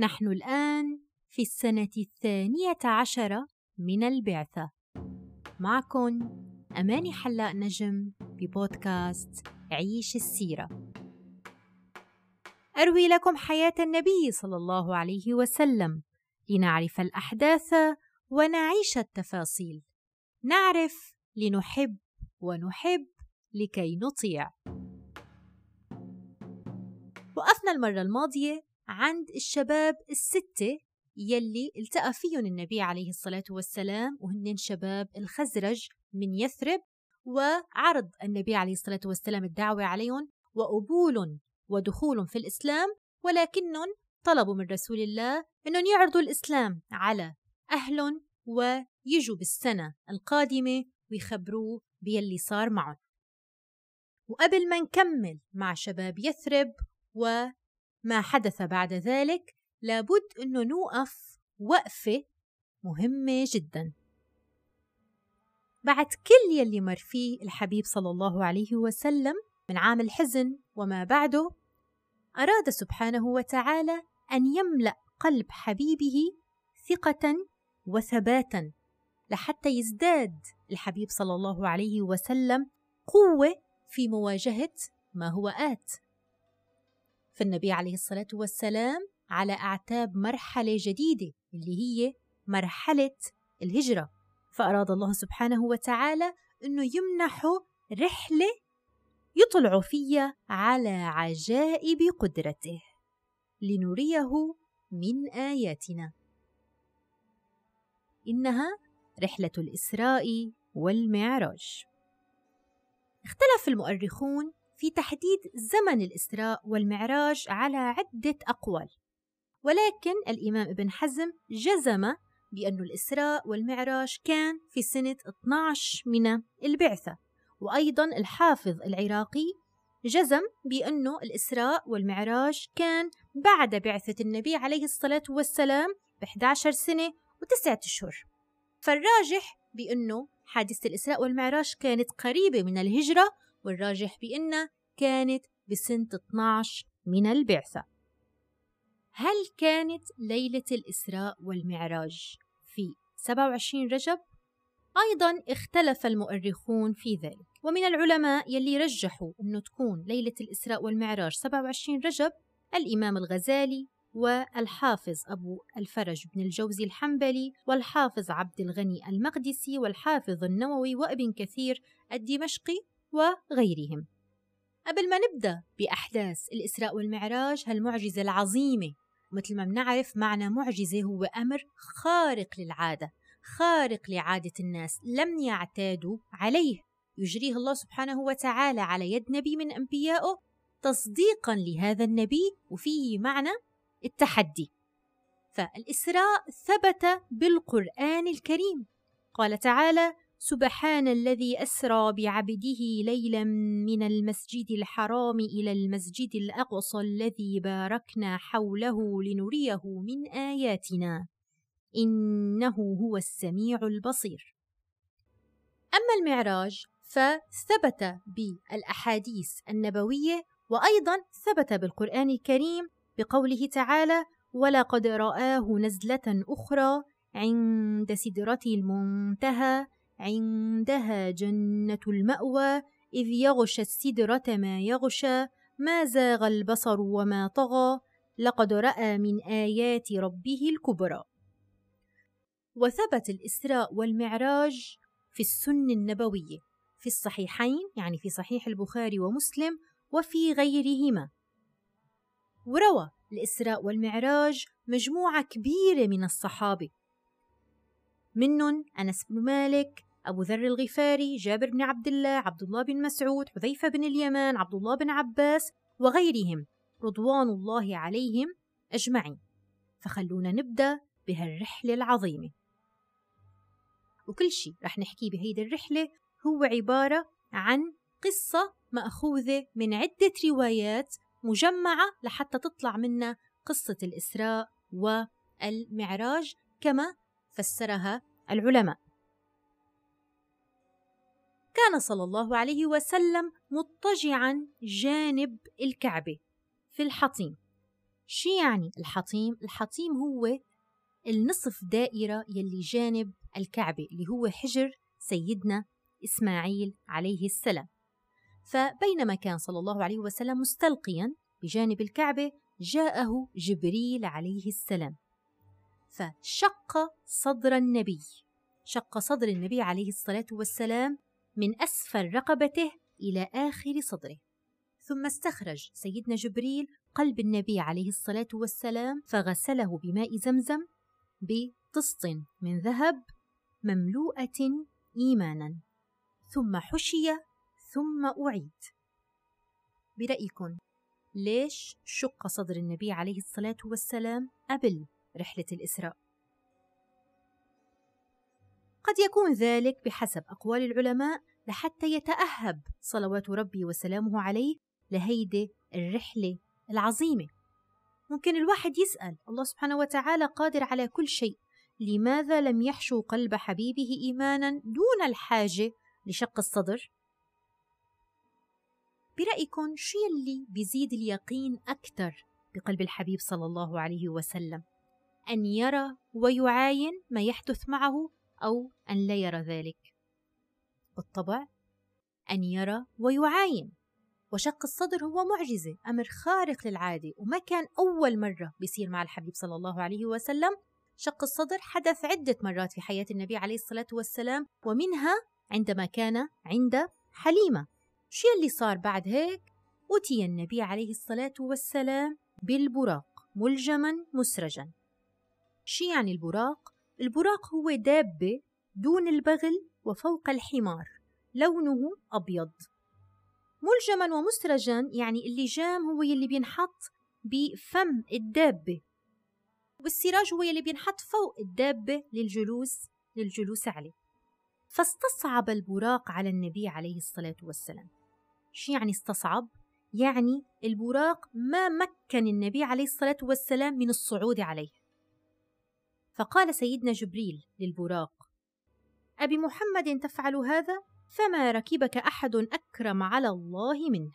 نحن الآن في السنة الثانية عشرة من البعثة. معكم أماني حلاق نجم ببودكاست عيش السيرة. أروي لكم حياة النبي صلى الله عليه وسلم. لنعرف الأحداث ونعيش التفاصيل. نعرف لنحب ونحب لكي نطيع. وقفنا المرة الماضية عند الشباب الستة يلي التقى فيهم النبي عليه الصلاة والسلام وهن شباب الخزرج من يثرب وعرض النبي عليه الصلاة والسلام الدعوة عليهم وقبول ودخول في الإسلام ولكنهم طلبوا من رسول الله أنهم يعرضوا الإسلام على أهلهم ويجوا بالسنة القادمة ويخبروه بيلي صار معهم. وقبل ما نكمل مع شباب يثرب وما حدث بعد ذلك لابد أنه نوقف وقفة مهمة جدا. بعد كل يلي مر فيه الحبيب صلى الله عليه وسلم من عام الحزن وما بعده أراد سبحانه وتعالى أن يملأ قلب حبيبه ثقة وثباتا لحتى يزداد الحبيب صلى الله عليه وسلم قوة في مواجهة ما هو آت. فالنبي عليه الصلاة والسلام على أعتاب مرحلة جديدة اللي هي مرحلة الهجرة. فأراد الله سبحانه وتعالى أنه يمنحه رحلة يطلع فيها على عجائب قدرته. لنريه من آياتنا. إنها رحلة الإسراء والمعراج. اختلف المؤرخون في تحديد زمن الإسراء والمعراج على عدة أقوال. ولكن الإمام ابن حزم جزم بأن الإسراء والمعراج كان في سنة 12 من البعثة. وأيضا الحافظ العراقي جزم بأنه الإسراء والمعراج كان بعد بعثة النبي عليه الصلاة والسلام ب 11 سنة وتسعة أشهر. فالراجح بأنه حادثة الإسراء والمعراج كانت قريبة من الهجرة والراجح بأنها كانت بسنة 12 من البعثة هل كانت ليلة الإسراء والمعراج في 27 رجب؟ أيضا اختلف المؤرخون في ذلك ومن العلماء يلي رجحوا أنه تكون ليلة الإسراء والمعراج 27 رجب الإمام الغزالي والحافظ أبو الفرج بن الجوزي الحنبلي والحافظ عبد الغني المقدسي والحافظ النووي وابن كثير الدمشقي وغيرهم. قبل ما نبدأ بأحداث الإسراء والمعراج هالمعجزة العظيمة مثل ما بنعرف معنى معجزة هو أمر خارق للعادة خارق لعادة الناس لم يعتادوا عليه. يجريه الله سبحانه وتعالى على يد نبي من أنبيائه تصديقا لهذا النبي وفيه معنى التحدي. فالإسراء ثبت بالقرآن الكريم. قال تعالى سبحان الذي أسرى بعبده ليلا من المسجد الحرام إلى المسجد الأقصى الذي باركنا حوله لنريه من آياتنا. إنه هو السميع البصير. أما المعراج فثبت بالأحاديث النبوية وأيضا ثبت بالقرآن الكريم بقوله تعالى ولقد رآه نزلة أخرى عند سدرة المنتهى عندها جنة المأوى إذ يغشى السدرة ما يغشى ما زاغ البصر وما طغى لقد رأى من آيات ربه الكبرى. وثبت الإسراء والمعراج في السن النبوية في الصحيحين يعني في صحيح البخاري ومسلم وفي غيرهما. وروى الإسراء والمعراج مجموعة كبيرة من الصحابة. منهم أنس بن مالك أبو ذر الغفاري جابر بن عبد الله عبد الله بن مسعود حذيفة بن اليمان عبد الله بن عباس وغيرهم رضوان الله عليهم أجمعين. فخلونا نبدأ بهالرحلة العظيمة. وكل شيء رح نحكيه بهيدي الرحلة هو عبارة عن قصة مأخوذة من عدة روايات مجمعة لحتى تطلع منا قصة الإسراء والمعراج كما فسرها العلماء. كان صلى الله عليه وسلم مضطجعا جانب الكعبة في الحطيم. شو يعني الحطيم؟ الحطيم هو النصف دائرة يلي جانب الكعبة اللي هو حجر سيدنا إسماعيل عليه السلام. فبينما كان صلى الله عليه وسلم مستلقيا بجانب الكعبة جاءه جبريل عليه السلام. فشق صدر النبي. شق صدر النبي عليه الصلاة والسلام من أسفل رقبته إلى آخر صدره. ثم استخرج سيدنا جبريل قلب النبي عليه الصلاة والسلام فغسله بماء زمزم بطست من ذهب مملوءة إيمانا. ثم حشي ثم أعيد. برأيكم ليش شق صدر النبي عليه الصلاة والسلام قبل رحلة الإسراء؟ قد يكون ذلك بحسب أقوال العلماء لحتى يتأهب صلوات ربي وسلامه عليه لهيدي الرحلة العظيمة ممكن الواحد يسأل الله سبحانه وتعالى قادر على كل شيء لماذا لم يحشو قلب حبيبه إيمانا دون الحاجة لشق الصدر؟ برأيكم شو يلي بيزيد اليقين أكثر بقلب الحبيب صلى الله عليه وسلم أن يرى ويعاين ما يحدث معه أو أن لا يرى ذلك. بالطبع أن يرى ويعاين. وشق الصدر هو معجزة أمر خارق للعادة. وما كان أول مرة بيصير مع الحبيب صلى الله عليه وسلم. شق الصدر حدث عدة مرات في حياة النبي عليه الصلاة والسلام. ومنها عندما كان عند حليمة. شو اللي صار بعد هيك؟ أتي النبي عليه الصلاة والسلام بالبراق ملجما مسرجا. شو يعني البراق؟ البراق هو دابة دون البغل وفوق الحمار لونه أبيض. ملجما ومسرجا يعني اللجام هو يلي بينحط بفم الدابة والسراج هو يلي بينحط فوق الدابة للجلوس للجلوس عليه. فاستصعب البراق على النبي عليه الصلاة والسلام. شو يعني استصعب؟ يعني البراق ما مكن النبي عليه الصلاة والسلام من الصعود عليه. فقال سيدنا جبريل للبراق أبي محمد تفعل هذا؟ فما ركبك أحد أكرم على الله منه.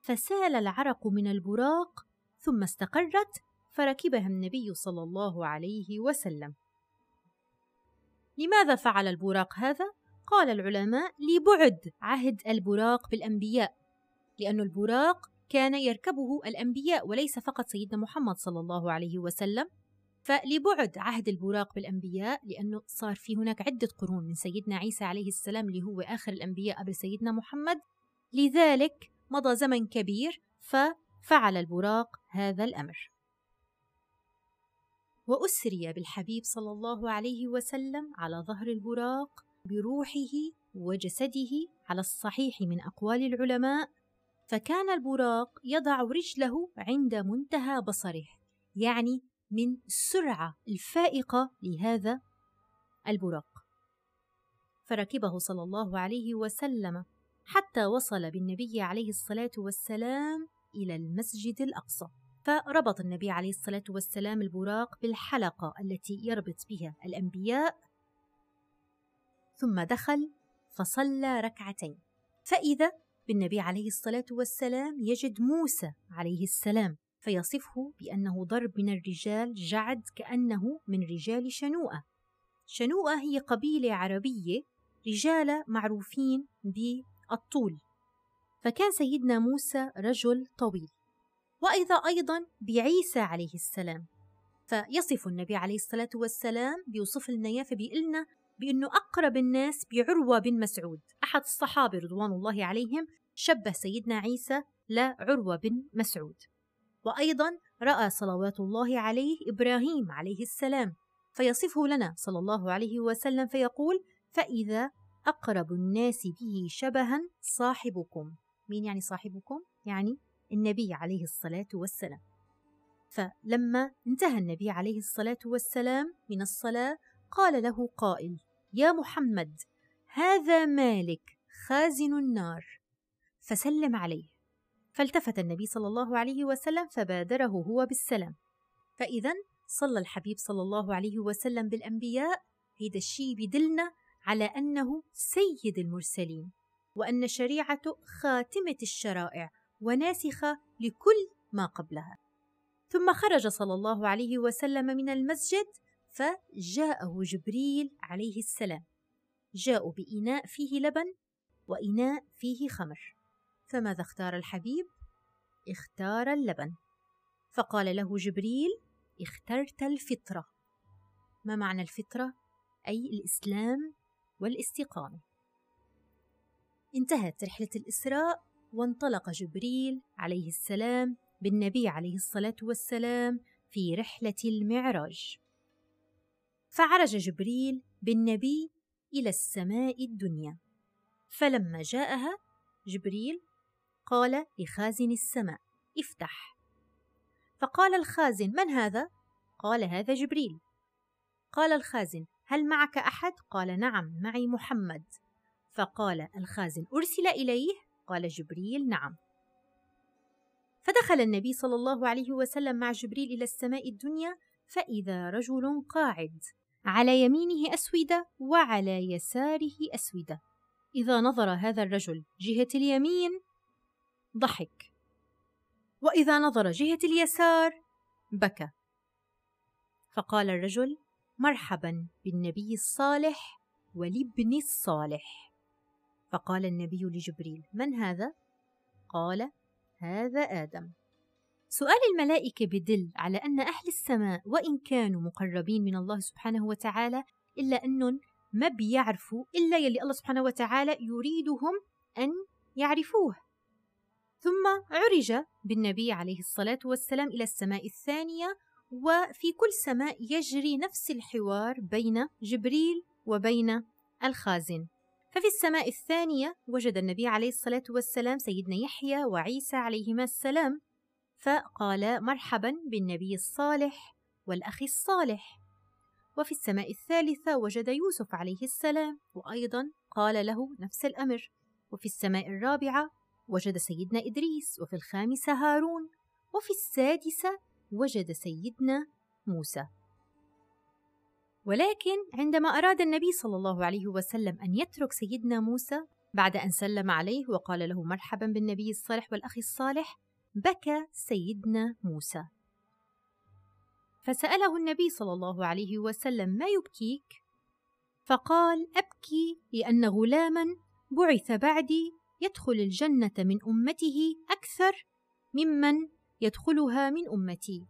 فسال العرق من البراق ثم استقرت فركبها النبي صلى الله عليه وسلم. لماذا فعل البراق هذا؟ قال العلماء لبعد عهد البراق بالأنبياء لأن البراق كان يركبه الأنبياء وليس فقط سيدنا محمد صلى الله عليه وسلم فلبعد عهد البراق بالأنبياء لأنه صار في هناك عدة قرون من سيدنا عيسى عليه السلام اللي هو آخر الأنبياء قبل سيدنا محمد. لذلك مضى زمن كبير ففعل البراق هذا الأمر. وأسري بالحبيب صلى الله عليه وسلم على ظهر البراق بروحه وجسده على الصحيح من أقوال العلماء فكان البراق يضع رجله عند منتهى بصره يعني من السرعة الفائقة لهذا البراق. فركبه صلى الله عليه وسلم حتى وصل بالنبي عليه الصلاة والسلام إلى المسجد الأقصى. فربط النبي عليه الصلاة والسلام البراق بالحلقة التي يربط بها الأنبياء ثم دخل فصلى ركعتين. فإذا بالنبي عليه الصلاة والسلام يجد موسى عليه السلام. فيصفه بأنه ضرب من الرجال جعد كأنه من رجال شنوءة. شنوءة هي قبيلة عربية رجال معروفين بالطول. فكان سيدنا موسى رجل طويل. وإذا أيضا بعيسى عليه السلام. فيصف النبي عليه الصلاة والسلام بيوصف لنا إياه فبيقلنا بأنه أقرب الناس بعروة بن مسعود. أحد الصحابة رضوان الله عليهم شبه سيدنا عيسى لعروة بن مسعود. وأيضا رأى صلوات الله عليه إبراهيم عليه السلام فيصفه لنا صلى الله عليه وسلم فيقول فإذا أقرب الناس به شبها صاحبكم. مين يعني صاحبكم؟ يعني النبي عليه الصلاة والسلام. فلما انتهى النبي عليه الصلاة والسلام من الصلاة قال له قائل يا محمد هذا مالك خازن النار. فسلم عليه. فالتفت النبي صلى الله عليه وسلم فبادره هو بالسلام. فإذا صلى الحبيب صلى الله عليه وسلم بالأنبياء هذا الشيء بدلنا على أنه سيد المرسلين وأن شريعته خاتمة الشرائع وناسخة لكل ما قبلها. ثم خرج صلى الله عليه وسلم من المسجد فجاءه جبريل عليه السلام. جاءوا بإناء فيه لبن وإناء فيه خمر. فماذا اختار الحبيب؟ اختار اللبن. فقال له جبريل اخترت الفطرة. ما معنى الفطرة؟ أي الإسلام والاستقامة. انتهت رحلة الإسراء وانطلق جبريل عليه السلام بالنبي عليه الصلاة والسلام في رحلة المعراج. فعرج جبريل بالنبي إلى السماء الدنيا. فلما جاءها جبريل قال لخازن السماء افتح. فقال الخازن من هذا؟ قال هذا جبريل. قال الخازن هل معك أحد؟ قال نعم معي محمد. فقال الخازن أرسل إليه؟ قال جبريل نعم. فدخل النبي صلى الله عليه وسلم مع جبريل إلى السماء الدنيا فإذا رجل قاعد على يمينه أسودة وعلى يساره أسودة. إذا نظر هذا الرجل جهة اليمين ضحك. وإذا نظر جهة اليسار بكى. فقال الرجل مرحبا بالنبي الصالح والابن الصالح. فقال النبي لجبريل من هذا؟ قال هذا آدم. سؤال الملائكة بدل على أن أهل السماء وإن كانوا مقربين من الله سبحانه وتعالى إلا أنهم ما بيعرفوا إلا يلي الله سبحانه وتعالى يريدهم أن يعرفوه. ثم عرج بالنبي عليه الصلاة والسلام إلى السماء الثانية وفي كل سماء يجري نفس الحوار بين جبريل وبين الخازن. ففي السماء الثانية وجد النبي عليه الصلاة والسلام سيدنا يحيى وعيسى عليهما السلام فقال مرحبا بالنبي الصالح والأخ الصالح. وفي السماء الثالثة وجد يوسف عليه السلام وأيضا قال له نفس الأمر. وفي السماء الرابعة وجد سيدنا إدريس وفي الخامسة هارون وفي السادسة وجد سيدنا موسى ولكن عندما أراد النبي صلى الله عليه وسلم أن يترك سيدنا موسى بعد أن سلم عليه وقال له مرحبا بالنبي الصالح والأخ الصالح بكى سيدنا موسى فسأله النبي صلى الله عليه وسلم ما يبكيك؟ فقال أبكي لأن غلاما بعث بعدي يدخل الجنة من أمته أكثر ممن يدخلها من أمتي.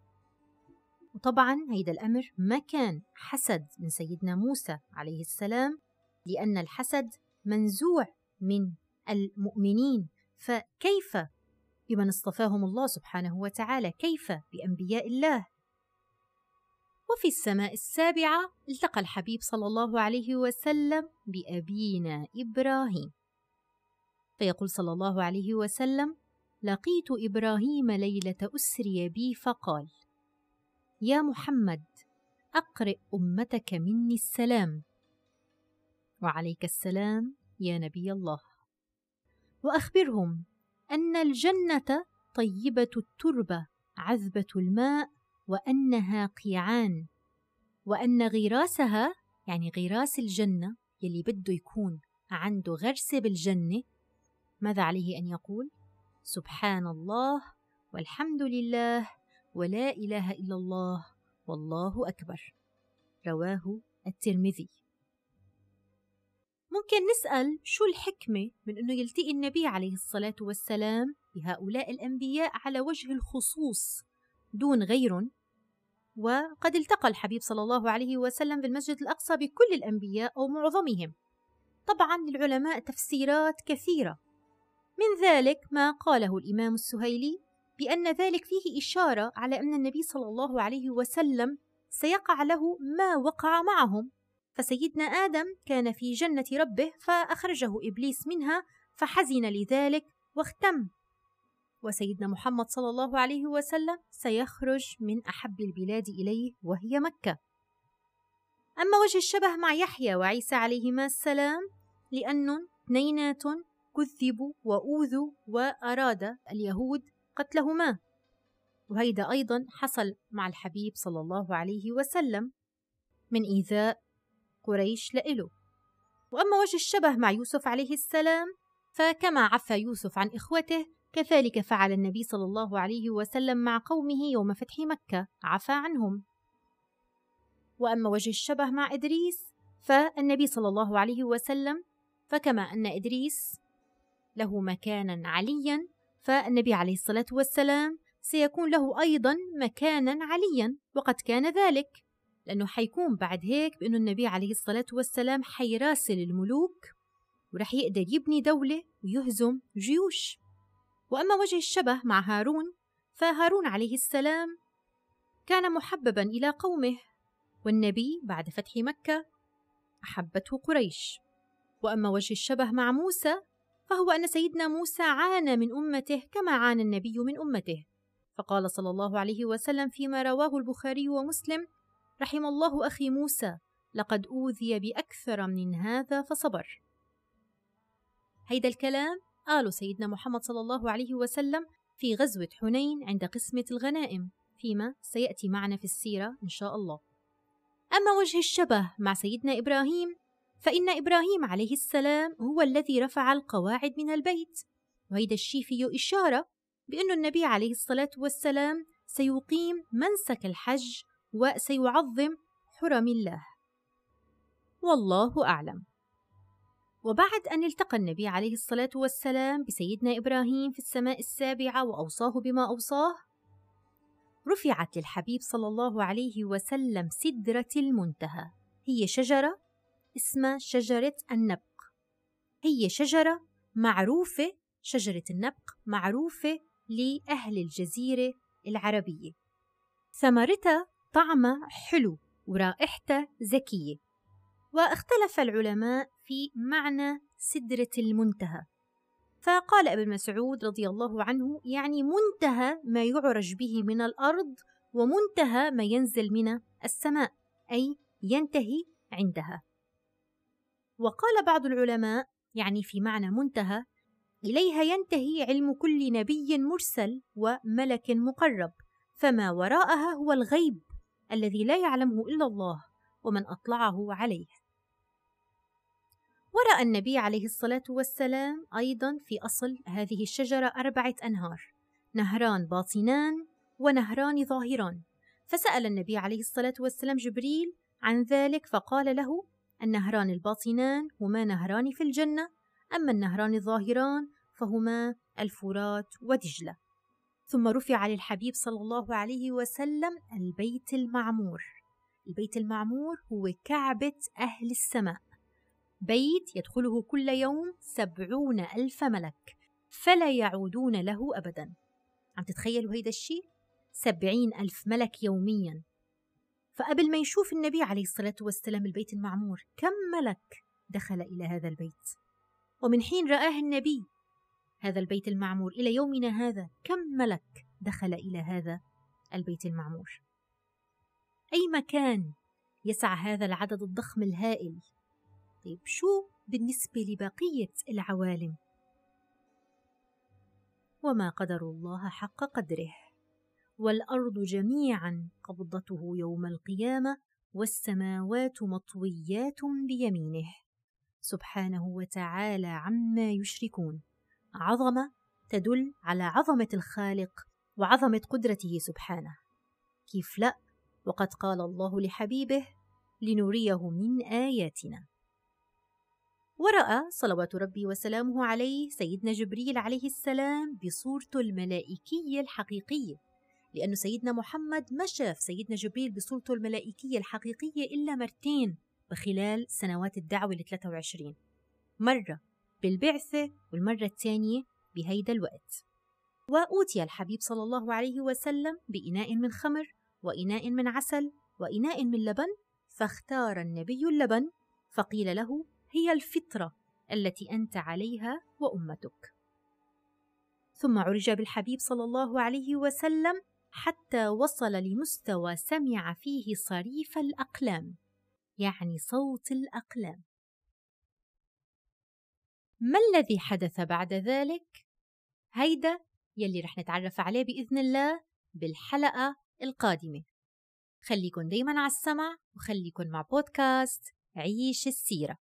وطبعا هيدا الأمر ما كان حسد من سيدنا موسى عليه السلام لأن الحسد منزوع من المؤمنين. فكيف بمن اصطفاهم الله سبحانه وتعالى؟ كيف بأنبياء الله؟ وفي السماء السابعة التقى الحبيب صلى الله عليه وسلم بأبينا إبراهيم. فيقول صلى الله عليه وسلم لقيت إبراهيم ليلة أسري بي فقال يا محمد أقرئ أمتك مني السلام. وعليك السلام يا نبي الله. وأخبرهم أن الجنة طيبة التربة عذبة الماء وأنها قيعان وأن غراسها يعني غراس الجنة يلي بده يكون عنده غرسة بالجنة ماذا عليه أن يقول؟ سبحان الله والحمد لله ولا إله إلا الله والله أكبر. رواه الترمذي. ممكن نسأل شو الحكمة من إنه يلتقي النبي عليه الصلاة والسلام بهؤلاء الأنبياء على وجه الخصوص دون غيرهم وقد التقى الحبيب صلى الله عليه وسلم في المسجد الأقصى بكل الأنبياء أو معظمهم. طبعا للعلماء تفسيرات كثيرة. من ذلك ما قاله الإمام السهيلي بأن ذلك فيه إشارة على أن النبي صلى الله عليه وسلم سيقع له ما وقع معهم. فسيدنا آدم كان في جنة ربه فأخرجه إبليس منها فحزن لذلك واختم. وسيدنا محمد صلى الله عليه وسلم سيخرج من أحب البلاد إليه وهي مكة. أما وجه الشبه مع يحيى وعيسى عليهما السلام لأن اثنينات كذبوا وأوذوا وأراد اليهود قتلهما. وهيدا أيضا حصل مع الحبيب صلى الله عليه وسلم من إيذاء قريش لإله. وأما وجه الشبه مع يوسف عليه السلام فكما عفى يوسف عن إخوته كذلك فعل النبي صلى الله عليه وسلم مع قومه يوم فتح مكة عفى عنهم. وأما وجه الشبه مع إدريس فالنبي صلى الله عليه وسلم فكما أن إدريس له مكانا عليا فالنبي عليه الصلاة والسلام سيكون له أيضا مكانا عليا وقد كان ذلك لأنه حيكون بعد هيك بأنه النبي عليه الصلاة والسلام حيراسل الملوك ورح يقدر يبني دولة ويهزم جيوش. وأما وجه الشبه مع هارون فهارون عليه السلام كان محببا إلى قومه والنبي بعد فتح مكة أحبته قريش. وأما وجه الشبه مع موسى فهو أن سيدنا موسى عانى من أمته كما عانى النبي من أمته. فقال صلى الله عليه وسلم فيما رواه البخاري ومسلم رحم الله أخي موسى لقد أوذي بأكثر من هذا فصبر. هيدا الكلام قاله سيدنا محمد صلى الله عليه وسلم في غزوة حنين عند قسمة الغنائم فيما سيأتي معنا في السيرة إن شاء الله. أما وجه الشبه مع سيدنا إبراهيم فإن إبراهيم عليه السلام هو الذي رفع القواعد من البيت. وهيدا الشيء فيه إشارة بأن النبي عليه الصلاة والسلام سيقيم منسك الحج وسيعظم حرم الله. والله أعلم. وبعد أن التقى النبي عليه الصلاة والسلام بسيدنا إبراهيم في السماء السابعة وأوصاه بما أوصاه رفعت للحبيب صلى الله عليه وسلم سدرة المنتهى. هي شجرة اسمها شجرة النبق. هي شجرة معروفة؟ شجرة النبق معروفة لأهل الجزيرة العربية. ثمرتها طعمها حلو ورائحتها زكية واختلف العلماء في معنى سدرة المنتهى. فقال ابن مسعود رضي الله عنه يعني منتهى ما يعرج به من الأرض ومنتهى ما ينزل من السماء أي ينتهي عندها. وقال بعض العلماء يعني في معنى منتهى إليها ينتهي علم كل نبي مرسل وملك مقرب فما وراءها هو الغيب الذي لا يعلمه إلا الله ومن أطلعه عليه. ورأى النبي عليه الصلاة والسلام أيضا في أصل هذه الشجرة أربعة أنهار نهران باطنان ونهران ظاهران. فسأل النبي عليه الصلاة والسلام جبريل عن ذلك فقال له النهران الباطنان هما نهران في الجنة أما النهران الظاهران فهما الفرات ودجلة. ثم رفع للحبيب صلى الله عليه وسلم البيت المعمور. البيت المعمور هو كعبة أهل السماء. بيت يدخله كل يوم سبعون ألف ملك فلا يعودون له أبدا. عم تتخيلوا هيدا الشيء؟ سبعين ألف ملك يوميا. فقبل ما يشوف النبي عليه الصلاة والسلام البيت المعمور كم ملك دخل إلى هذا البيت؟ ومن حين رآه النبي هذا البيت المعمور إلى يومنا هذا كم ملك دخل إلى هذا البيت المعمور؟ أي مكان يسع هذا العدد الضخم الهائل؟ طيب شو بالنسبة لبقية العوالم؟ وما قدر الله حق قدره. والأرض جميعا قبضته يوم القيامة والسماوات مطويات بيمينه. سبحانه وتعالى عما يشركون. عظمة تدل على عظمة الخالق وعظمة قدرته سبحانه. كيف لا؟ وقد قال الله لحبيبه لنريه من آياتنا. ورأى صلوات ربي وسلامه عليه سيدنا جبريل عليه السلام بصورته الملائكية الحقيقية لأن سيدنا محمد ما شاف سيدنا جبريل بصورته الملائكية الحقيقية إلا مرتين بخلال سنوات الدعوة ال 23 مرة بالبعثة والمرة الثانية بهيدا الوقت. وأوتي الحبيب صلى الله عليه وسلم بإناء من خمر وإناء من عسل وإناء من لبن فاختار النبي اللبن فقيل له هي الفطرة التي أنت عليها وأمتك. ثم عرج بالحبيب صلى الله عليه وسلم حتى وصل لمستوى سمع فيه صريف الأقلام يعني صوت الأقلام. ما الذي حدث بعد ذلك؟ هيدا يلي رح نتعرف عليه بإذن الله بالحلقة القادمة. خليكن دايما على السمع وخليكن مع بودكاست عيش السيرة.